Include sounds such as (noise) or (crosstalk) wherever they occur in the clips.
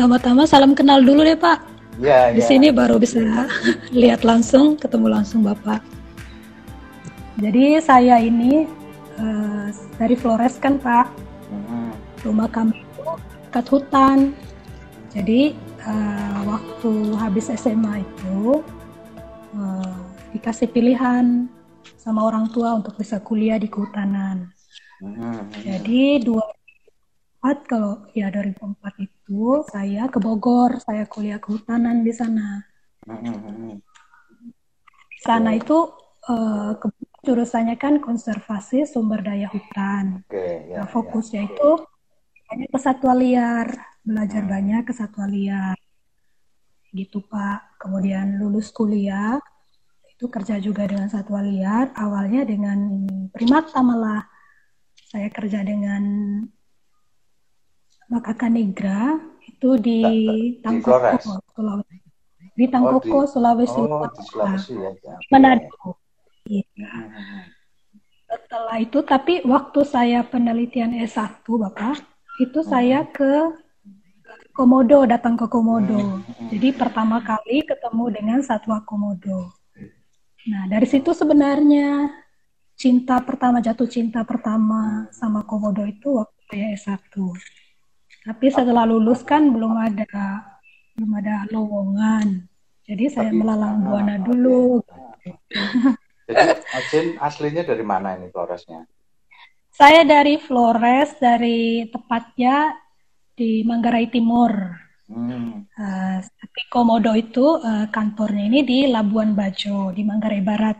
Pertama-tama salam kenal dulu deh Pak. Ya, Di ya. sini baru bisa (laughs) lihat langsung, ketemu langsung Bapak. Jadi saya ini eh, dari Flores kan Pak. Mhm. Rumah kami itu dekat hutan. Jadi eh, waktu habis SMA itu eh, dikasih pilihan sama orang tua untuk bisa kuliah di kehutanan. Mhm. Jadi 2004 kalau ya 2004 itu saya ke Bogor, saya kuliah kehutanan di sana. Di sana itu eh, ke- jurusannya kan konservasi sumber daya hutan. Oke, ya. Nah, fokusnya itu banyak ke satwa liar, belajar Hmm. banyak ke satwa liar. Gitu, Pak. Kemudian lulus kuliah, itu kerja juga dengan satwa liar, awalnya dengan primata malah. Saya kerja dengan makaka negra itu di Tangkoko? Sulawesi. Di Tangkoko, Oh, di- Sulawesi Oh, Utara. di Sulawesi ya. ya. Manado. Iya. Mhm. Setelah itu, tapi waktu saya penelitian S1, Bapak, itu saya ke Komodo, datang ke Komodo. Jadi pertama kali ketemu dengan satwa Komodo. Nah, dari situ sebenarnya cinta pertama, jatuh cinta pertama sama Komodo itu waktu saya S1. Tapi setelah lulus kan belum ada belum ada lowongan. Jadi saya melalang buana dulu. Jadi (laughs) Ajin aslinya dari mana ini Floresnya? Saya dari Flores, dari tepatnya di Manggarai Timur. Hmm. Eh, tapi Komodo itu eh, kantornya ini di Labuan Bajo, di Manggarai Barat.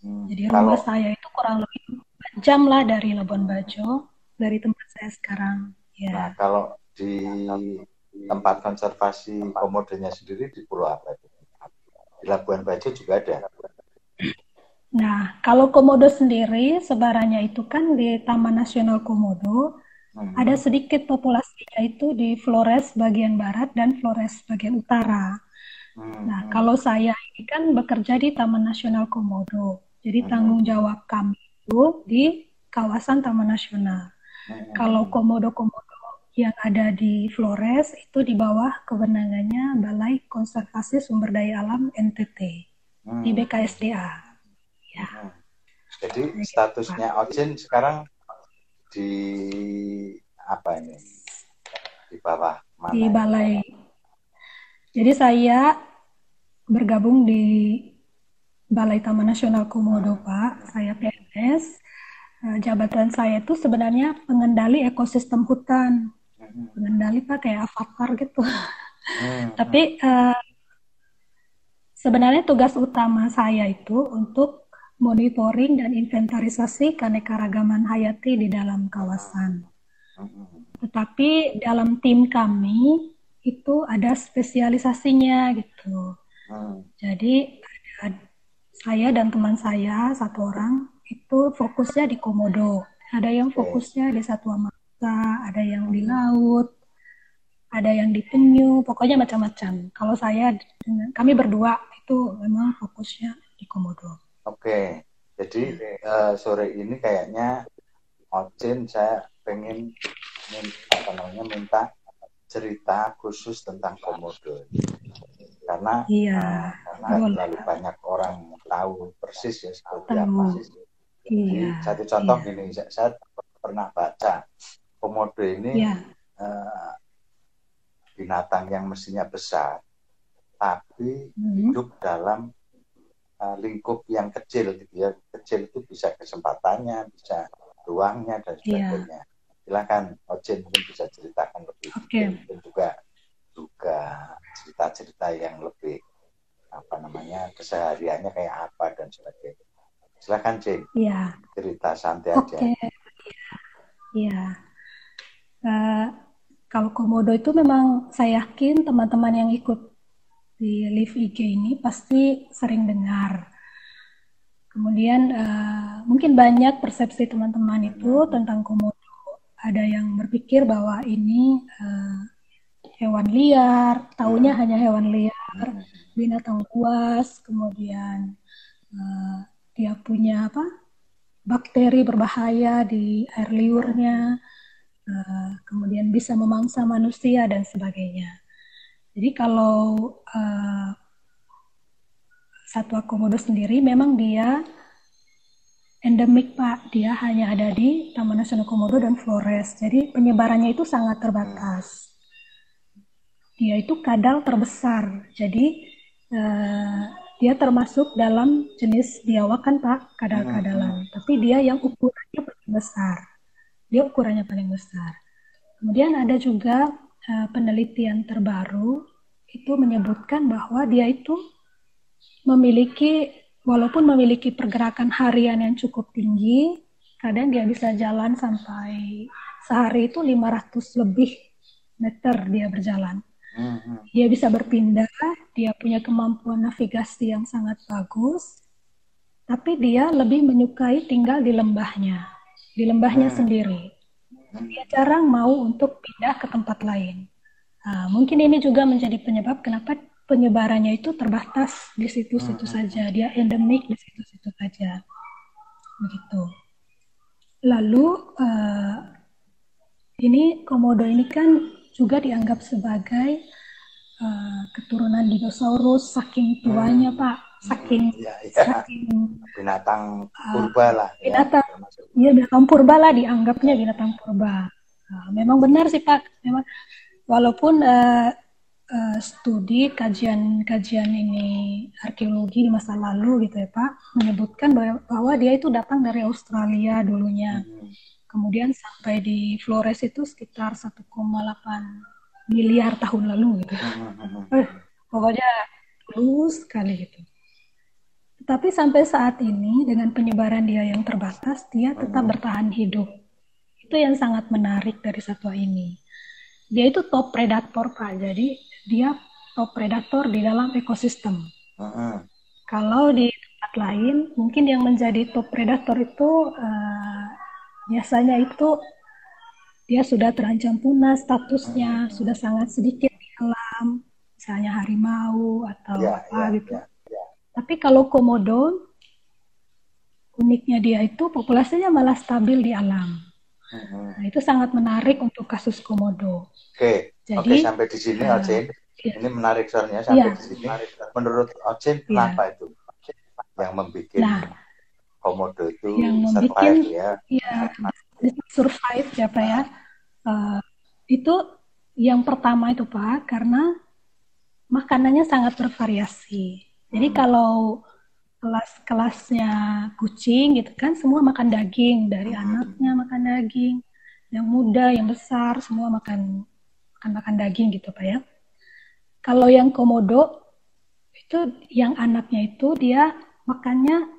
Hmm. Jadi Kalau rumah saya itu kurang lebih 4 jam lah dari Labuan Bajo, dari tempat saya sekarang. Nah, Ya, kalau di tempat konservasi komodonya sendiri di Pulau apa itu? Di Labuan Bajo juga ada. Nah, kalau Komodo sendiri sebarannya itu kan di Taman Nasional Komodo, Hmm. ada sedikit populasinya itu di Flores bagian barat dan Flores bagian utara. Hmm. Nah, kalau saya ini kan bekerja di Taman Nasional Komodo. Jadi Hmm. tanggung jawab kami itu di kawasan Taman Nasional. Hmm. Kalau komodo-komodo yang ada di Flores itu di bawah kewenangannya Balai Konservasi Sumber Daya Alam NTT Hmm. di BKSDA. Ya, Hmm. Jadi statusnya Ojin sekarang di apa ini? Di bawah mana? di ini? Balai. Jadi saya bergabung di Balai Taman Nasional Komodo, Pak. Saya PNS. Eh, Jabatan saya itu sebenarnya pengendali ekosistem hutan. Hmm. Pengendali Pak kayak avatar gitu. Hmm. (laughs) Tapi eh, sebenarnya tugas utama saya itu untuk monitoring dan inventarisasi keanekaragaman hayati di dalam kawasan. Hmm. Tetapi dalam tim kami itu ada spesialisasinya gitu. Hmm. Jadi ada saya dan teman saya satu orang itu fokusnya di komodo. Ada yang fokusnya di satwa marga, ada yang di laut, ada yang di penyu, pokoknya macam-macam. Kalau saya dengan kami berdua itu memang fokusnya di komodo. Oke, jadi eh, sore ini kayaknya Ojin saya pengen min- apa namanya minta cerita khusus tentang komodo karena Iya, eh, karena boleh. terlalu banyak orang tahu persis ya seperti Tahu. apa. Jadi Iya. satu contoh iya. gini, saya, saya pernah baca komodo ini Iya, eh, binatang yang mestinya besar, tapi Hmm. hidup dalam uh, lingkup yang kecil gitu ya kecil itu bisa kesempatannya bisa ruangnya dan Iya. sebagainya silakan Ojin mungkin bisa ceritakan lebih Oke. dan juga juga cerita-cerita yang lebih apa namanya kesehariannya kayak apa dan sebagainya silakan Jin iya. cerita santai aja Oke, iya. Eh, kalau komodo itu memang saya yakin teman-teman yang ikut di live IG ini pasti sering dengar. Kemudian eh, mungkin banyak persepsi teman-teman itu tentang komodo. Ada yang berpikir bahwa ini eh, hewan liar, taunya hanya hewan liar, binatang buas, kemudian eh, dia punya apa? bakteri berbahaya di air liurnya. uh, kemudian bisa memangsa manusia dan sebagainya. Jadi kalau uh, satwa komodo sendiri memang dia endemik Pak, dia hanya ada di Taman Nasional Komodo dan Flores. Jadi penyebarannya itu sangat terbatas. Dia itu kadal terbesar. Jadi uh, dia termasuk dalam jenis biawak kan Pak, kadal-kadalan. Tapi dia yang ukurannya paling besar. Dia ukurannya paling besar. Kemudian ada juga uh, penelitian terbaru itu menyebutkan bahwa dia itu memiliki walaupun memiliki pergerakan harian yang cukup tinggi, kadang dia bisa jalan sampai sehari itu 500 lebih meter dia berjalan. Hmm. Dia bisa berpindah, dia punya kemampuan navigasi yang sangat bagus, tapi dia lebih menyukai tinggal di lembahnya, di lembahnya hmm. sendiri. Dia jarang mau untuk pindah ke tempat lain. Nah, mungkin ini juga menjadi penyebab kenapa penyebarannya itu terbatas di situ-situ hmm. saja. Dia endemik di situ-situ saja. Begitu. Lalu uh, ini komodo ini kan juga dianggap sebagai uh, keturunan dinosaurus saking tuanya hmm. Pak, saking ya, ya. saking binatang eh, purba lah. Ya. Binatang, iya ya, binatang purba lah dianggapnya binatang purba. Nah, memang benar sih Pak, memang walaupun uh, uh, studi kajian-kajian ini arkeologi di masa lalu gitu ya Pak menyebutkan bahwa, bahwa dia itu datang dari Australia dulunya. Hmm. Kemudian sampai di Flores itu sekitar 1,8 miliar tahun lalu gitu. Hmm. Eh, pokoknya dulu sekali gitu. Tapi sampai saat ini dengan penyebaran dia yang terbatas, dia tetap hmm. bertahan hidup. Itu yang sangat menarik dari satwa ini. Dia itu top predator Pak. Jadi dia top predator di dalam ekosistem. Uh-huh. Kalau di tempat lain, mungkin yang menjadi top predator itu uh, biasanya itu dia sudah terancam punah statusnya, uh-huh. sudah sangat sedikit di alam, misalnya harimau atau yeah, apa yeah, gitu. Yeah, yeah. Tapi kalau komodo, uniknya dia itu populasinya malah stabil di alam. Uh-huh. Nah, itu sangat menarik untuk kasus komodo. Oke. Jadi Oke, sampai di sini uh, Ocin. Iya. Ini menarik soalnya sampai iya. di sini. Menurut Ocin iya. kenapa itu yang membuat nah, komodo itu yang survive ya? Iya, survive ya Pak ya. Uh, itu yang pertama itu Pak karena makanannya sangat bervariasi. Jadi hmm. kalau kelas-kelasnya kucing gitu kan semua makan daging dari hmm. anaknya makan daging yang muda yang besar semua makan makan makan daging gitu pak ya kalau yang komodo itu yang anaknya itu dia makannya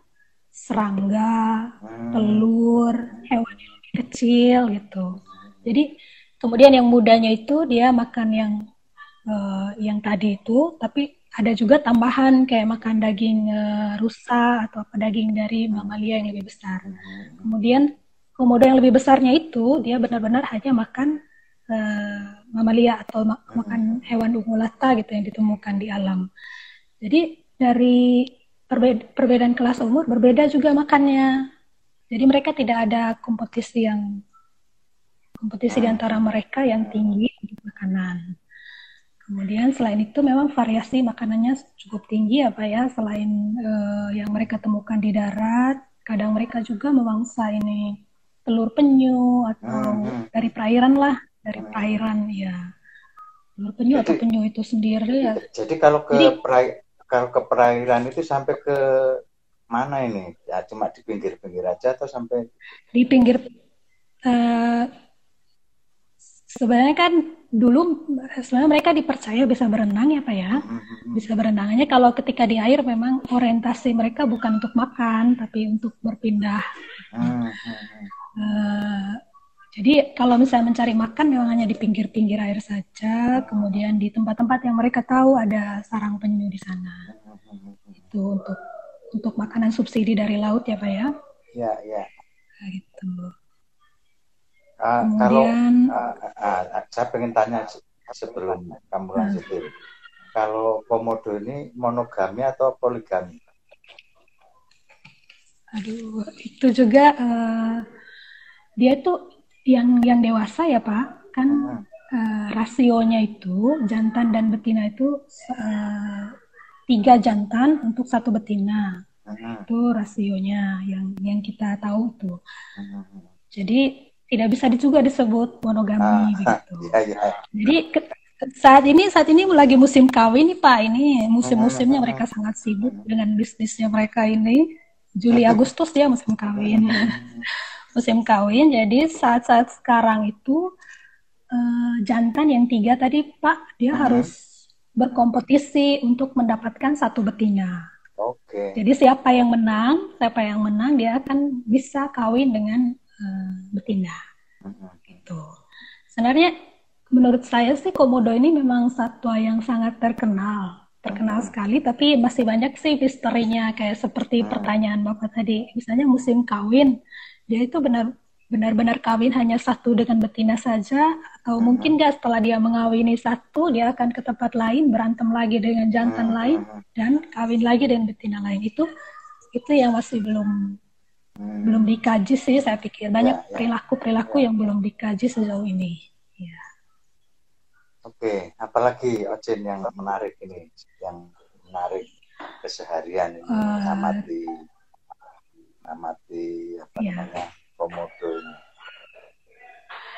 serangga hmm. telur hewan yang lebih kecil gitu jadi kemudian yang mudanya itu dia makan yang uh, yang tadi itu tapi ada juga tambahan kayak makan daging uh, rusa atau apa daging dari mamalia yang lebih besar kemudian komodo yang lebih besarnya itu dia benar-benar hanya makan uh, mamalia atau mak hmm. makan hewan ungulata gitu yang ditemukan di alam. Jadi dari perbeda perbedaan kelas umur berbeda juga makannya. Jadi mereka tidak ada kompetisi yang kompetisi di antara mereka yang tinggi untuk makanan. Kemudian selain itu memang variasi makanannya cukup tinggi apa ya selain uh, yang mereka temukan di darat, kadang mereka juga memangsa ini telur penyu atau hmm. dari perairan lah dari perairan ya telur penyu atau penyu itu sendiri ya jadi kalau ke jadi, perai, kalau ke perairan itu sampai ke mana ini? Ya cuma di pinggir-pinggir aja atau sampai di pinggir uh, sebenarnya kan dulu sebenarnya mereka dipercaya bisa berenang ya pak ya? Mm-hmm. bisa berenangnya kalau ketika di air memang orientasi mereka bukan untuk makan tapi untuk berpindah. Uh, jadi kalau misalnya mencari makan memang hanya di pinggir-pinggir air saja, kemudian di tempat-tempat yang mereka tahu ada sarang penyu di sana. Itu untuk untuk makanan subsidi dari laut ya pak ya? Ya ya. Nah, gitu. Uh, kemudian, kalau uh, uh, saya pengen tanya sebelum kamu ah. lanjutin, uh, kalau komodo ini monogami atau poligami? Aduh, itu juga uh, dia tuh yang yang dewasa ya Pak, kan hmm. uh, rasionya itu jantan dan betina itu uh, tiga jantan untuk satu betina. Hmm. Itu rasionya yang yang kita tahu tuh. Hmm. Jadi tidak bisa juga disebut monogami ah, begitu. Iya. Jadi saat ini saat ini lagi musim kawin nih Pak. Ini musim-musimnya mereka sangat sibuk dengan bisnisnya mereka ini. Juli Agustus ya musim kawin. (laughs) musim kawin. Jadi saat-saat sekarang itu uh, jantan yang tiga tadi Pak dia uh -huh. harus berkompetisi untuk mendapatkan satu betina. Oke. Okay. Jadi siapa yang menang, siapa yang menang dia akan bisa kawin dengan uh, betina. Uh -huh. Gitu. Sebenarnya menurut saya sih komodo ini memang satwa yang sangat terkenal terkenal hmm. sekali tapi masih banyak sih misterinya kayak seperti hmm. pertanyaan bapak tadi misalnya musim kawin dia itu benar benar-benar kawin hanya satu dengan betina saja atau hmm. mungkin nggak setelah dia mengawini satu dia akan ke tempat lain berantem lagi dengan jantan hmm. lain dan kawin lagi dengan betina lain itu itu yang masih belum hmm. belum dikaji sih saya pikir banyak ya, ya. perilaku perilaku ya. yang belum dikaji sejauh ini ya. Oke, apalagi Ocin yang menarik ini, yang menarik keseharian ini, uh, amati, amati apa yeah. namanya komodo ini.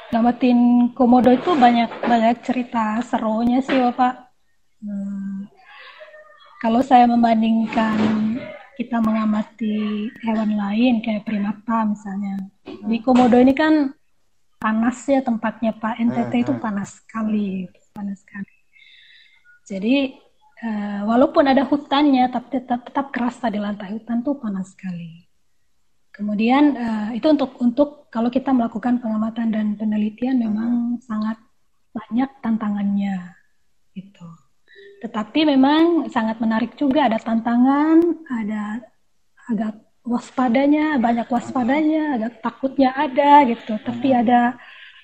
Ngamatin komodo itu banyak banyak cerita serunya sih bapak. Hmm. Kalau saya membandingkan kita mengamati hewan lain kayak primata misalnya, hmm. di komodo ini kan panas ya tempatnya Pak NTT hmm, itu hmm. panas sekali panas sekali jadi uh, walaupun ada hutannya tapi tetap tetap kerasa di lantai hutan tuh panas sekali kemudian uh, itu untuk untuk kalau kita melakukan pengamatan dan penelitian memang hmm. sangat banyak tantangannya itu tetapi memang sangat menarik juga ada tantangan ada agak waspadanya banyak waspadanya agak takutnya ada gitu tapi hmm. ada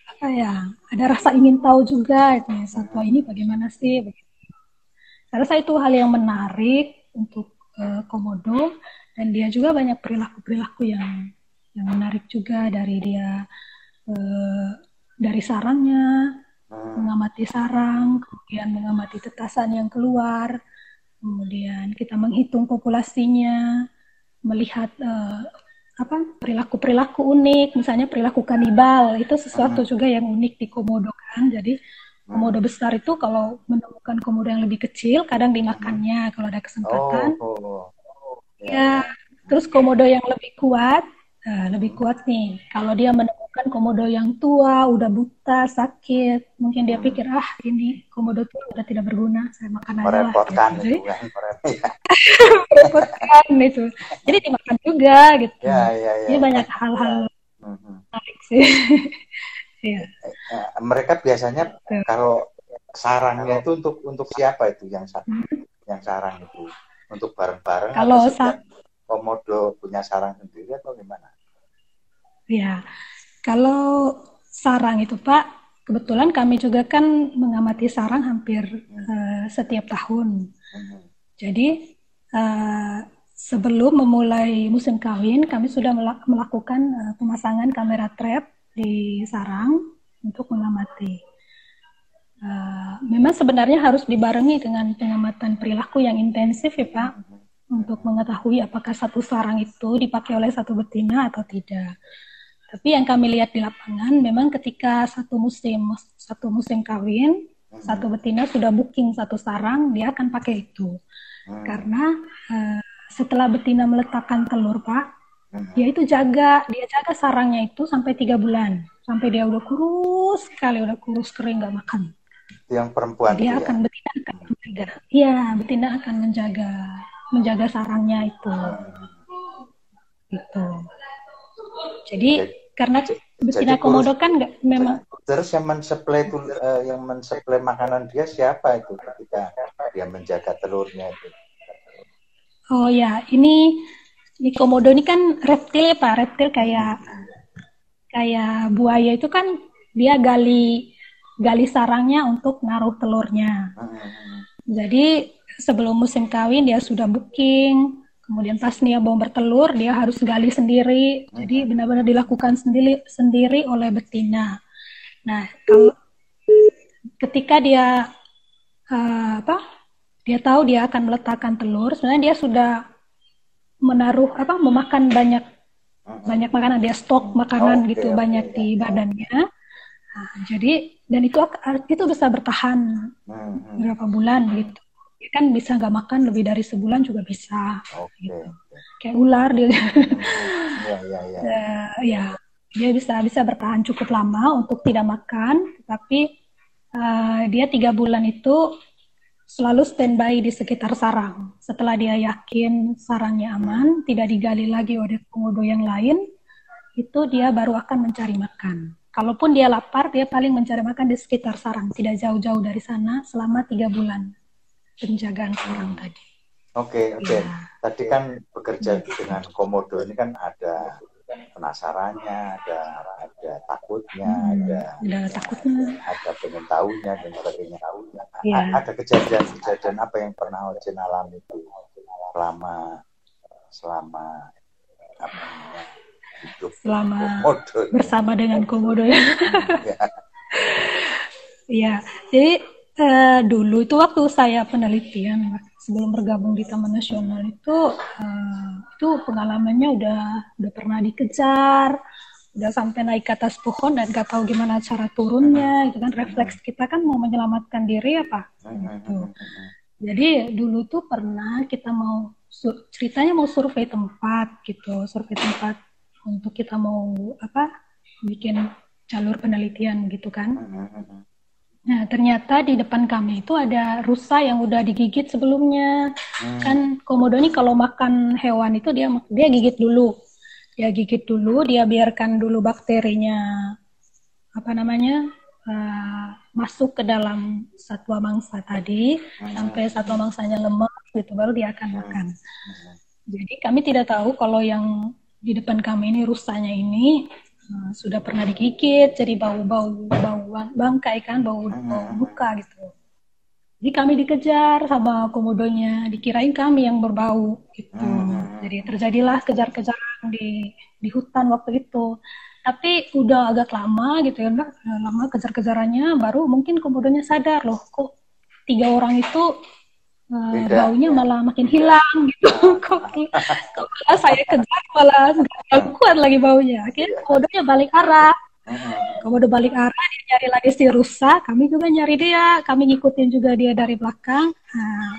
apa ya ada rasa ingin tahu juga gitu ya satwa ini bagaimana sih begitu saya rasa itu hal yang menarik untuk uh, komodo dan dia juga banyak perilaku perilaku yang yang menarik juga dari dia uh, dari sarangnya hmm. mengamati sarang kemudian mengamati tetasan yang keluar kemudian kita menghitung populasinya melihat uh, apa perilaku-perilaku unik, misalnya perilaku kanibal itu sesuatu hmm. juga yang unik di komodo kan. Jadi komodo hmm. besar itu kalau menemukan komodo yang lebih kecil, kadang dimakannya kalau ada kesempatan. Oh, oh, oh. Ya, terus komodo yang lebih kuat, uh, lebih kuat nih. Kalau dia menemukan kan komodo yang tua, udah buta, sakit. Mungkin dia hmm. pikir, ah ini komodo tua udah tidak berguna, saya makan aja lah. Gitu. Itu, kan, merepotkan (laughs) itu. Jadi dimakan juga gitu. Ya, ya, ya. Ini banyak hal-hal hmm. menarik sih. (laughs) ya. Mereka biasanya Tuh. kalau sarangnya itu untuk untuk siapa itu yang hmm. yang sarang itu? Untuk bareng-bareng kalau komodo punya sarang sendiri atau gimana? Ya, kalau sarang itu Pak, kebetulan kami juga kan mengamati sarang hampir uh, setiap tahun. Jadi uh, sebelum memulai musim kawin, kami sudah melakukan uh, pemasangan kamera trap di sarang untuk mengamati. Uh, memang sebenarnya harus dibarengi dengan pengamatan perilaku yang intensif ya Pak, untuk mengetahui apakah satu sarang itu dipakai oleh satu betina atau tidak. Tapi yang kami lihat di lapangan memang ketika satu musim satu musim kawin, satu betina sudah booking satu sarang, dia akan pakai itu. Karena uh, setelah betina meletakkan telur, Pak, dia itu jaga, dia jaga sarangnya itu sampai tiga bulan, sampai dia udah kurus sekali, udah kurus kering nggak makan. Yang perempuan. Dia akan ya? betina akan menjaga. Iya, betina akan menjaga menjaga sarangnya itu. Hmm. Gitu. Jadi karena betina komodo kan nggak memang terus yang mensuplai itu uh, yang mensuplai makanan dia siapa itu ketika dia menjaga telurnya itu oh ya ini di komodo ini kan reptil ya pak reptil kayak kayak buaya itu kan dia gali gali sarangnya untuk naruh telurnya hmm. jadi sebelum musim kawin dia sudah booking Kemudian pas Nia mau bertelur, dia harus gali sendiri. Jadi benar-benar dilakukan sendiri sendiri oleh betina. Nah, kalau ketika dia uh, apa? Dia tahu dia akan meletakkan telur, sebenarnya dia sudah menaruh apa? memakan banyak banyak makanan, dia stok makanan oh, gitu okay, banyak okay, di badannya. Nah, jadi dan itu itu bisa bertahan hmm. berapa bulan gitu ya kan bisa nggak makan lebih dari sebulan juga bisa okay. gitu. kayak ular dia hmm. (laughs) ya, ya, ya. Uh, ya dia bisa bisa bertahan cukup lama untuk tidak makan tapi uh, dia tiga bulan itu selalu standby di sekitar sarang setelah dia yakin sarangnya aman hmm. tidak digali lagi oleh komodo yang lain itu dia baru akan mencari makan kalaupun dia lapar dia paling mencari makan di sekitar sarang tidak jauh-jauh dari sana selama tiga bulan penjagaan orang tadi. Oke, okay, oke. Okay. Ya. Tadi kan bekerja dengan komodo ini kan ada penasarannya, ada ada takutnya, hmm, ada ada takutnya, ada pengen tahunya dan sebagainya. Ya. Ada kejadian-kejadian apa yang pernah Ojen alami itu selama selama apa namanya hidup selama komodo bersama dengan komodo ya. (laughs) ya. ya, jadi uh, dulu itu waktu saya penelitian sebelum bergabung di Taman Nasional itu uh, itu pengalamannya udah udah pernah dikejar udah sampai naik ke atas pohon dan gak tahu gimana cara turunnya itu kan. Refleks kita kan mau menyelamatkan diri apa gitu. jadi dulu tuh pernah kita mau ceritanya mau survei tempat gitu survei tempat untuk kita mau apa bikin jalur penelitian gitu kan Nah, ternyata di depan kami itu ada rusa yang udah digigit sebelumnya. Hmm. Kan komodo ini kalau makan hewan itu dia dia gigit dulu. Dia gigit dulu, dia biarkan dulu bakterinya apa namanya? Uh, masuk ke dalam satwa mangsa tadi hmm. sampai satwa mangsanya lemah gitu baru dia akan hmm. makan. Hmm. Jadi kami tidak tahu kalau yang di depan kami ini rusanya ini uh, sudah pernah digigit jadi bau-bau bau bangkai kan bau, bau luka gitu. Jadi kami dikejar sama komodonya dikirain kami yang berbau gitu. Jadi terjadilah kejar-kejaran di di hutan waktu itu. Tapi udah agak lama gitu ya lama kejar-kejarannya baru mungkin komodonya sadar loh kok tiga orang itu Uh, baunya malah makin hilang gitu. Kok, (laughs) (laughs) kok malah saya kejar malah nggak kuat lagi baunya. Akhirnya komodonya balik arah. Komodo balik arah dia nyari lagi si rusa. Kami juga nyari dia. Kami ngikutin juga dia dari belakang. Nah,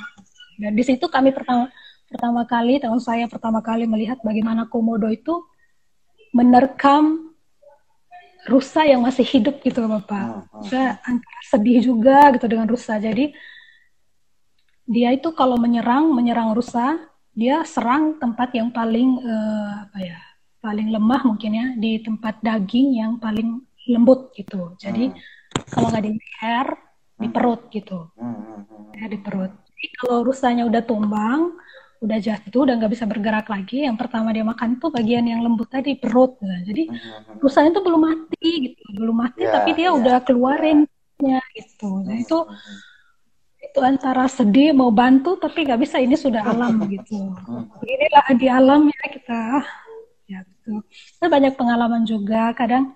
dan di situ kami pertama pertama kali tahun saya pertama kali melihat bagaimana komodo itu menerkam rusa yang masih hidup gitu bapak. Saya antara sedih juga gitu dengan rusa. Jadi dia itu kalau menyerang menyerang rusa dia serang tempat yang paling uh, apa ya paling lemah mungkin ya di tempat daging yang paling lembut gitu jadi hmm. kalau nggak di leher di perut gitu hmm. ya di perut jadi kalau rusanya udah tumbang udah jatuh udah nggak bisa bergerak lagi yang pertama dia makan tuh bagian yang lembut tadi perut gitu. jadi hmm. rusanya itu belum mati gitu belum mati yeah, tapi dia yeah. udah keluarin gitu jadi itu itu antara sedih mau bantu tapi nggak bisa ini sudah alam gitu. Beginilah di alam ya kita. Ya gitu. Saya banyak pengalaman juga. Kadang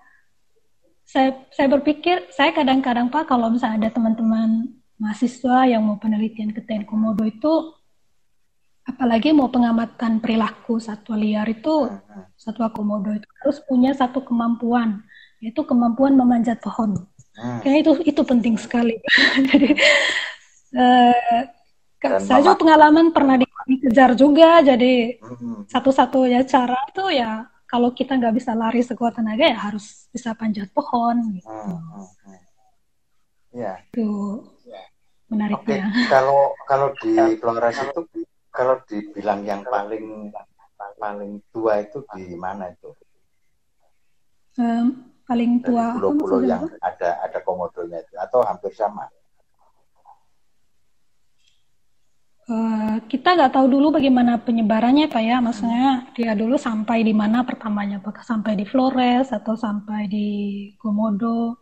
saya saya berpikir saya kadang-kadang pak kalau misalnya ada teman-teman mahasiswa yang mau penelitian ke TN Komodo itu apalagi mau pengamatan perilaku satwa liar itu satwa komodo itu harus punya satu kemampuan yaitu kemampuan memanjat pohon. Hmm. kayaknya itu itu penting sekali. (laughs) Jadi Uh, saya juga pengalaman pernah dikejar juga, jadi hmm. satu-satunya cara tuh ya kalau kita nggak bisa lari sekuat tenaga ya harus bisa panjat pohon gitu. Hmm. Ya. Itu menariknya. Okay. Kalau kalau di Flores itu kalau dibilang yang paling paling tua itu di mana itu? Um, paling tua. Pulau-pulau yang ada ada komodonya itu atau hampir sama? Uh, kita nggak tahu dulu bagaimana penyebarannya pak ya maksudnya dia dulu sampai di mana pertamanya apakah sampai di Flores atau sampai di Komodo uh,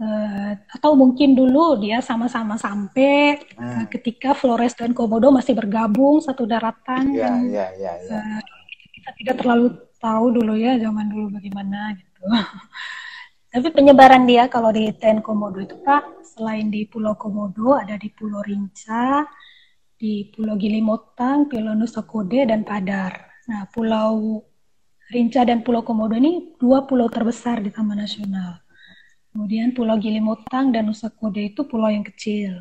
uh, atau mungkin dulu dia sama-sama sampai hmm. ketika Flores dan Komodo masih bergabung satu daratan. Iya, iya, iya. Ya. Uh, kita tidak terlalu tahu dulu ya zaman dulu bagaimana gitu. (laughs) Tapi penyebaran dia kalau di Ten Komodo itu Pak, selain di Pulau Komodo ada di Pulau Rinca, di Pulau Gilimotang, Pulau Nusa Kode dan Padar. Nah, Pulau Rinca dan Pulau Komodo ini dua pulau terbesar di Taman Nasional. Kemudian Pulau Gilimotang dan Nusa Kode itu pulau yang kecil.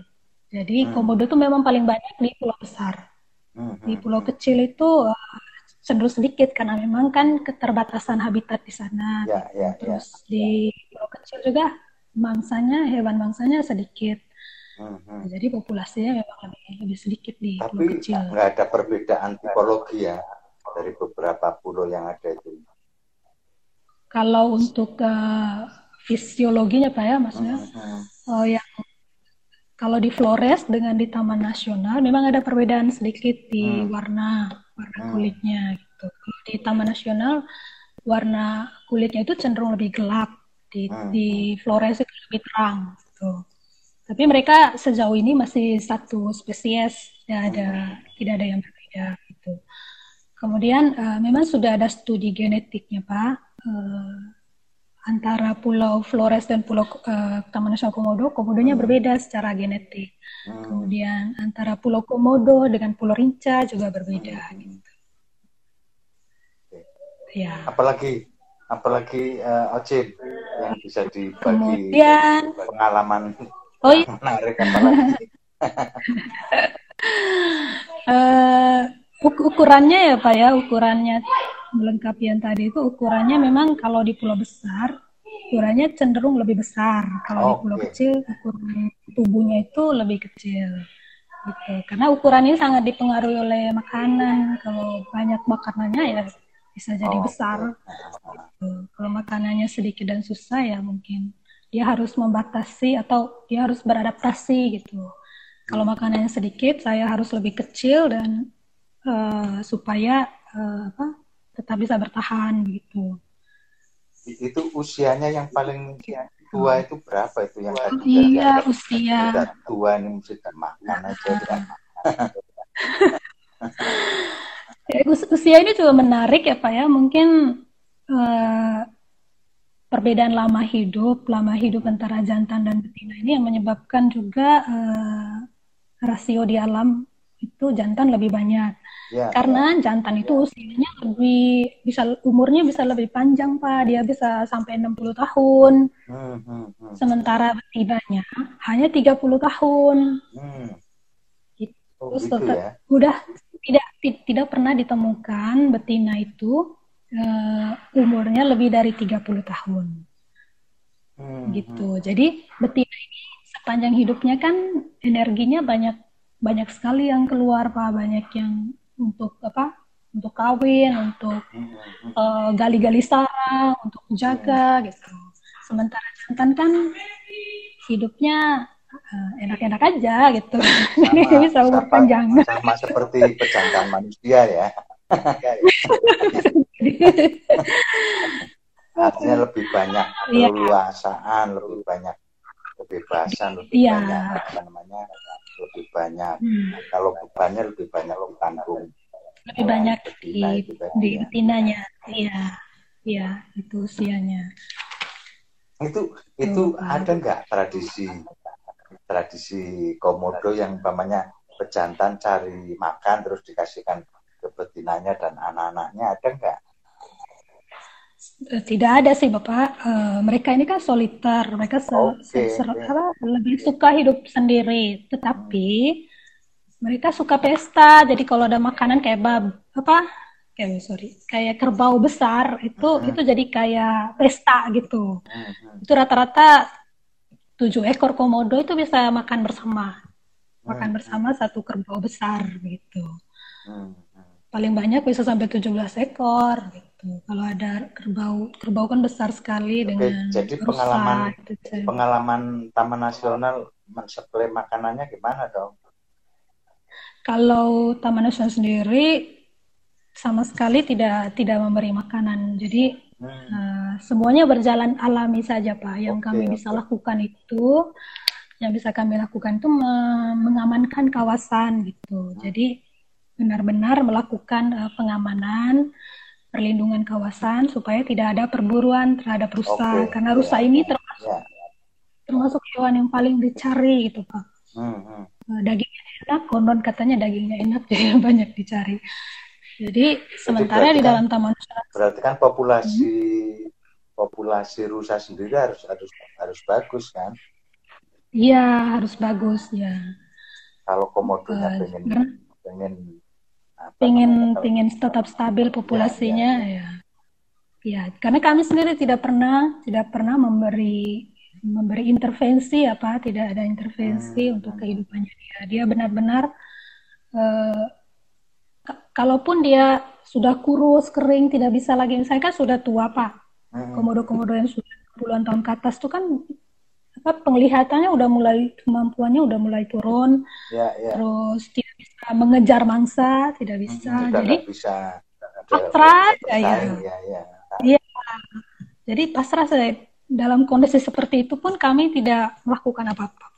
Jadi hmm. Komodo itu memang paling banyak di pulau besar. Hmm. Di pulau kecil itu uh, cenderung sedikit karena memang kan keterbatasan habitat di sana. Ya, ya, ya. Terus ya. di pulau kecil juga mangsanya hewan mangsanya sedikit. Hmm, hmm. Jadi populasinya memang lebih lebih sedikit di Tapi pulau kecil. Tapi nggak ada perbedaan tipologi ya dari beberapa pulau yang ada itu. Kalau untuk uh, fisiologinya pak ya maksudnya uh-huh. uh, yang kalau di Flores dengan di Taman Nasional memang ada perbedaan sedikit di hmm. warna warna hmm. kulitnya gitu. Kalau di Taman Nasional warna kulitnya itu cenderung lebih gelap di hmm. di Flores itu lebih terang gitu. Tapi mereka sejauh ini masih satu spesies, tidak ada hmm. tidak ada yang berbeda gitu. Kemudian uh, memang sudah ada studi genetiknya pak. Uh, antara Pulau Flores dan Pulau uh, Taman Nasional Komodo, komodonya hmm. berbeda secara genetik. Hmm. Kemudian antara Pulau Komodo dengan Pulau Rinca juga berbeda. Hmm. Gitu. Ya. Apalagi apalagi uh, yang bisa dibagi Kemudian, pengalaman oh, iya. menarik apalagi. uh, (laughs) ukurannya ya Pak ya, ukurannya melengkapi yang tadi itu ukurannya memang kalau di pulau besar ukurannya cenderung lebih besar kalau oh, di pulau okay. kecil ukuran tubuhnya itu lebih kecil gitu karena ukuran ini sangat dipengaruhi oleh makanan kalau banyak makanannya ya bisa jadi oh, besar gitu. kalau makanannya sedikit dan susah ya mungkin dia harus membatasi atau dia harus beradaptasi gitu kalau makanannya sedikit saya harus lebih kecil dan uh, supaya uh, apa tetap bisa bertahan gitu. Itu usianya yang paling tua itu berapa itu yang tadi? Oh, iya usia. Sudah tua ini mesti makan aja kan. (laughs) ya, usia ini juga menarik ya Pak ya. Mungkin uh, perbedaan lama hidup, lama hidup antara jantan dan betina ini yang menyebabkan juga uh, rasio di alam itu jantan lebih banyak. Ya, Karena ya. jantan itu usianya lebih bisa umurnya bisa lebih panjang pak, dia bisa sampai 60 tahun. Hmm, hmm, hmm. Sementara betinanya hanya 30 tahun. Hmm. Gitu. Oh, gitu ya? udah tidak tidak pernah ditemukan betina itu uh, umurnya lebih dari 30 tahun. Hmm, gitu. Hmm. Jadi betina ini sepanjang hidupnya kan energinya banyak banyak sekali yang keluar pak, banyak yang untuk apa untuk kawin untuk uh, gali-gali sarang untuk jaga gitu. Sementara jantan kan hidupnya uh, enak-enak aja gitu. (laughs) Sama, bisa umur panjang sama seperti pejantan manusia ya (laughs) (laughs) artinya lebih banyak iya. keluasaan yeah. lebih banyak kebebasan lebih yeah. banyak apa namanya lebih banyak. Hmm. Kalau bebannya lebih banyak ditanggung. Lebih banyak di, di betinanya. Iya, iya itu usianya. Itu itu oh, ada nggak tradisi tradisi komodo yang umpamanya pejantan cari makan terus dikasihkan ke betinanya dan anak-anaknya ada nggak? Eh, tidak ada sih bapak. Uh, mereka ini kan soliter, mereka se okay. se apa, lebih suka hidup sendiri. Tetapi mereka suka pesta. Jadi kalau ada makanan kayak bab apa? Kayak sorry, kayak kerbau besar itu uh -huh. itu jadi kayak pesta gitu. Uh -huh. Itu rata-rata tujuh ekor komodo itu bisa makan bersama, makan bersama satu kerbau besar gitu. Paling banyak bisa sampai 17 ekor. Gitu gitu. Kalau ada kerbau, kerbau kan besar sekali Oke, dengan jadi rusa, pengalaman gitu. pengalaman Taman Nasional mensuplai makanannya gimana dong? Kalau Taman Nasional sendiri sama sekali tidak tidak memberi makanan. Jadi Hmm. Uh, semuanya berjalan alami saja Pak. Yang okay, kami bisa lakukan itu, yang bisa kami lakukan itu mengamankan kawasan gitu. Hmm. Jadi benar-benar melakukan uh, pengamanan, perlindungan kawasan supaya tidak ada perburuan terhadap rusa. Okay. Karena rusa ini termasuk yeah. termasuk hewan yang paling dicari gitu Pak. Hmm. hmm. Uh, dagingnya enak, konon katanya dagingnya enak (laughs) jadi banyak dicari. Jadi sementara di dalam kan, taman nasional berarti kan populasi hmm. populasi rusa sendiri harus harus harus bagus kan? Iya harus bagus ya. Kalau komodonya uh, pengen pengen apa, pengen tetap stabil populasinya ya, ya. ya. Ya, karena kami sendiri tidak pernah tidak pernah memberi memberi intervensi apa, tidak ada intervensi hmm. untuk kehidupannya dia. Dia benar-benar uh, kalaupun dia sudah kurus, kering, tidak bisa lagi, saya kan sudah tua pak, hmm. komodo-komodo yang sudah puluhan tahun ke atas itu kan apa penglihatannya udah mulai kemampuannya udah mulai turun, ya, ya. terus bisa mengejar mangsa, tidak bisa, hmm, jadi bisa pasrah ya, ya. ya, ya. ya. Jadi pasrah saya dalam kondisi seperti itu pun kami tidak melakukan apa-apa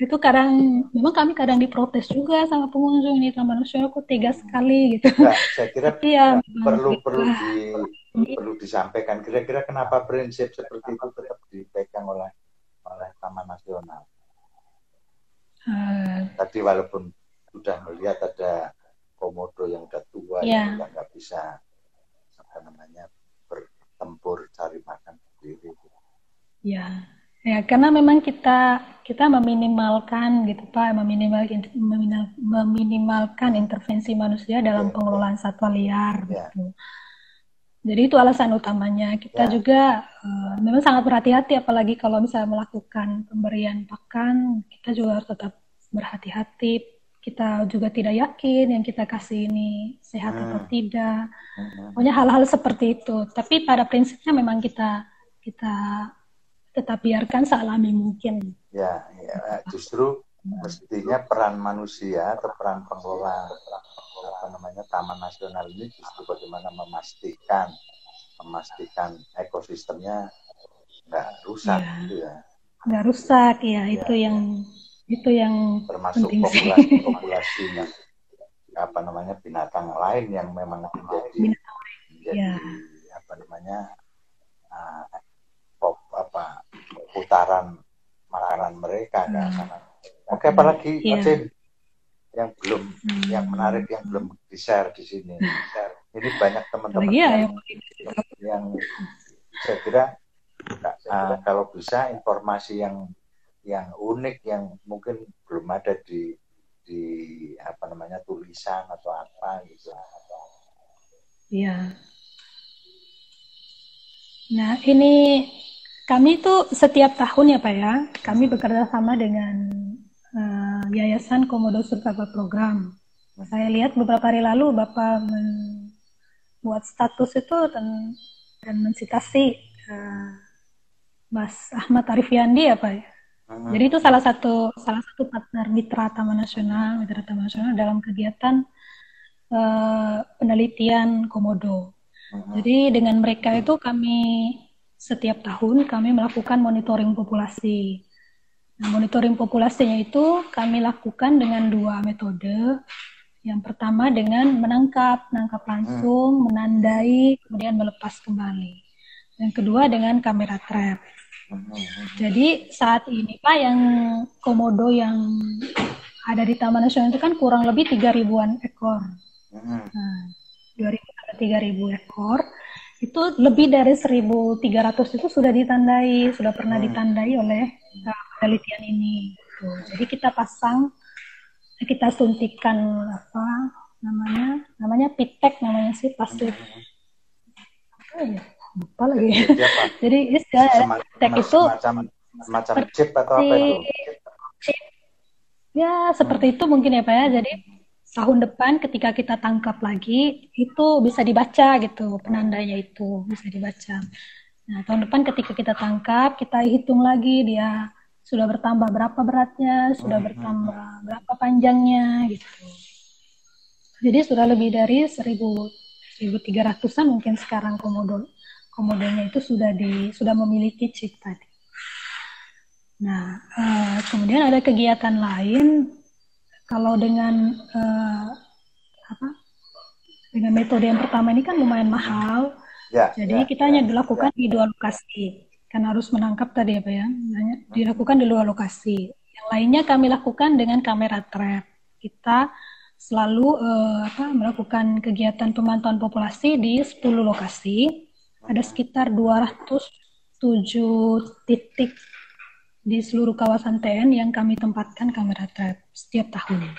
itu kadang memang kami kadang diprotes juga sama pengunjung ini taman nasional kok tega sekali gitu. Nah, saya kira (laughs) ya, perlu gitu. perlu di, perlu disampaikan kira-kira kenapa prinsip seperti itu tetap dipegang oleh oleh taman nasional. Uh, Tadi walaupun sudah melihat ada komodo yang udah tua yeah. yang nggak bisa apa namanya bertempur cari makan sendiri. Ya. Ya, karena memang kita kita meminimalkan gitu Pak, meminimalkan meminimalkan intervensi manusia dalam pengelolaan satwa liar ya. gitu. Jadi itu alasan utamanya. Kita ya. juga uh, memang sangat berhati-hati apalagi kalau misalnya melakukan pemberian pakan, kita juga harus tetap berhati-hati. Kita juga tidak yakin yang kita kasih ini sehat hmm. atau tidak. Hmm. Pokoknya hal-hal seperti itu. Tapi pada prinsipnya memang kita kita tetap biarkan sealami mungkin. Ya, ya justru mestinya peran manusia atau peran pengelola apa namanya taman nasional ini justru bagaimana memastikan memastikan ekosistemnya nggak rusak ya. gitu ya. Nggak rusak ya, ya itu ya. yang itu yang termasuk penting populasi sih. populasi (laughs) apa namanya binatang lain yang memang menjadi menjadi ya. apa namanya uh, pop, apa putaran makanan mereka hmm. kan Oke, apalagi. Ocin yang belum hmm. yang menarik yang belum di share di sini. Ini banyak teman-teman ya, yang, yang saya kira uh, kalau bisa informasi yang yang unik yang mungkin belum ada di di apa namanya tulisan atau apa gitu. Iya. Nah, ini kami itu setiap tahun ya Pak ya, kami bekerja sama dengan uh, Yayasan Komodo Survival Program. Saya lihat beberapa hari lalu Bapak membuat status itu dan, dan mensitasi uh, Mas Ahmad Arifiandi ya Pak ya. Hmm. Jadi itu salah satu salah satu partner mitra Taman Nasional, mitra Taman Nasional dalam kegiatan uh, penelitian komodo. Hmm. Jadi dengan mereka itu kami setiap tahun kami melakukan monitoring populasi. Nah, monitoring populasinya itu kami lakukan dengan dua metode. Yang pertama dengan menangkap, menangkap langsung, hmm. menandai, kemudian melepas kembali. Yang kedua dengan kamera trap. Jadi saat ini Pak yang komodo yang ada di Taman Nasional itu kan kurang lebih tiga ribuan ekor. Hmm. Nah, 2.000 3.000 ekor itu lebih dari 1.300 itu sudah ditandai, sudah pernah hmm. ditandai oleh uh, penelitian ini. Gitu. Jadi kita pasang, kita suntikan apa namanya, namanya pitek namanya sih pasif. Apa ya? Lupa lagi. Jadi istilah (laughs) pitek itu semacam, semacam chip atau apa itu? Chip. Ya seperti hmm. itu mungkin ya Pak ya. Jadi tahun depan ketika kita tangkap lagi itu bisa dibaca gitu penandanya itu bisa dibaca. Nah tahun depan ketika kita tangkap kita hitung lagi dia sudah bertambah berapa beratnya, sudah hmm, hmm, bertambah hmm. berapa panjangnya gitu. Jadi sudah lebih dari 1000 1300-an mungkin sekarang komodo komodonya itu sudah di sudah memiliki chip tadi. Nah, uh, kemudian ada kegiatan lain kalau dengan uh, apa? Dengan metode yang pertama ini kan lumayan mahal. Ya, Jadi ya, kita hanya ya, dilakukan ya. di dua lokasi. Kan harus menangkap tadi apa ya? Hanya dilakukan di dua lokasi. Yang lainnya kami lakukan dengan kamera trap. Kita selalu uh, apa, melakukan kegiatan pemantauan populasi di 10 lokasi. Ada sekitar 207 titik di seluruh kawasan TN yang kami tempatkan kamera trap setiap tahun.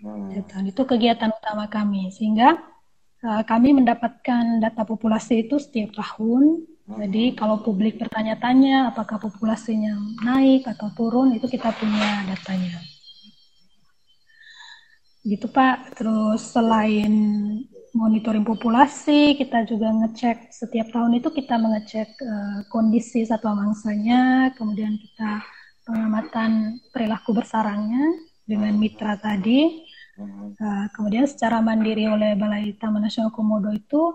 Hmm. Itu kegiatan utama kami sehingga uh, kami mendapatkan data populasi itu setiap tahun. Hmm. Jadi kalau publik bertanya-tanya apakah populasinya naik atau turun itu kita punya datanya gitu Pak. Terus selain monitoring populasi, kita juga ngecek setiap tahun itu kita mengecek uh, kondisi satwa mangsanya, kemudian kita pengamatan perilaku bersarangnya dengan mitra tadi. Uh, kemudian secara mandiri oleh Balai Taman Nasional Komodo itu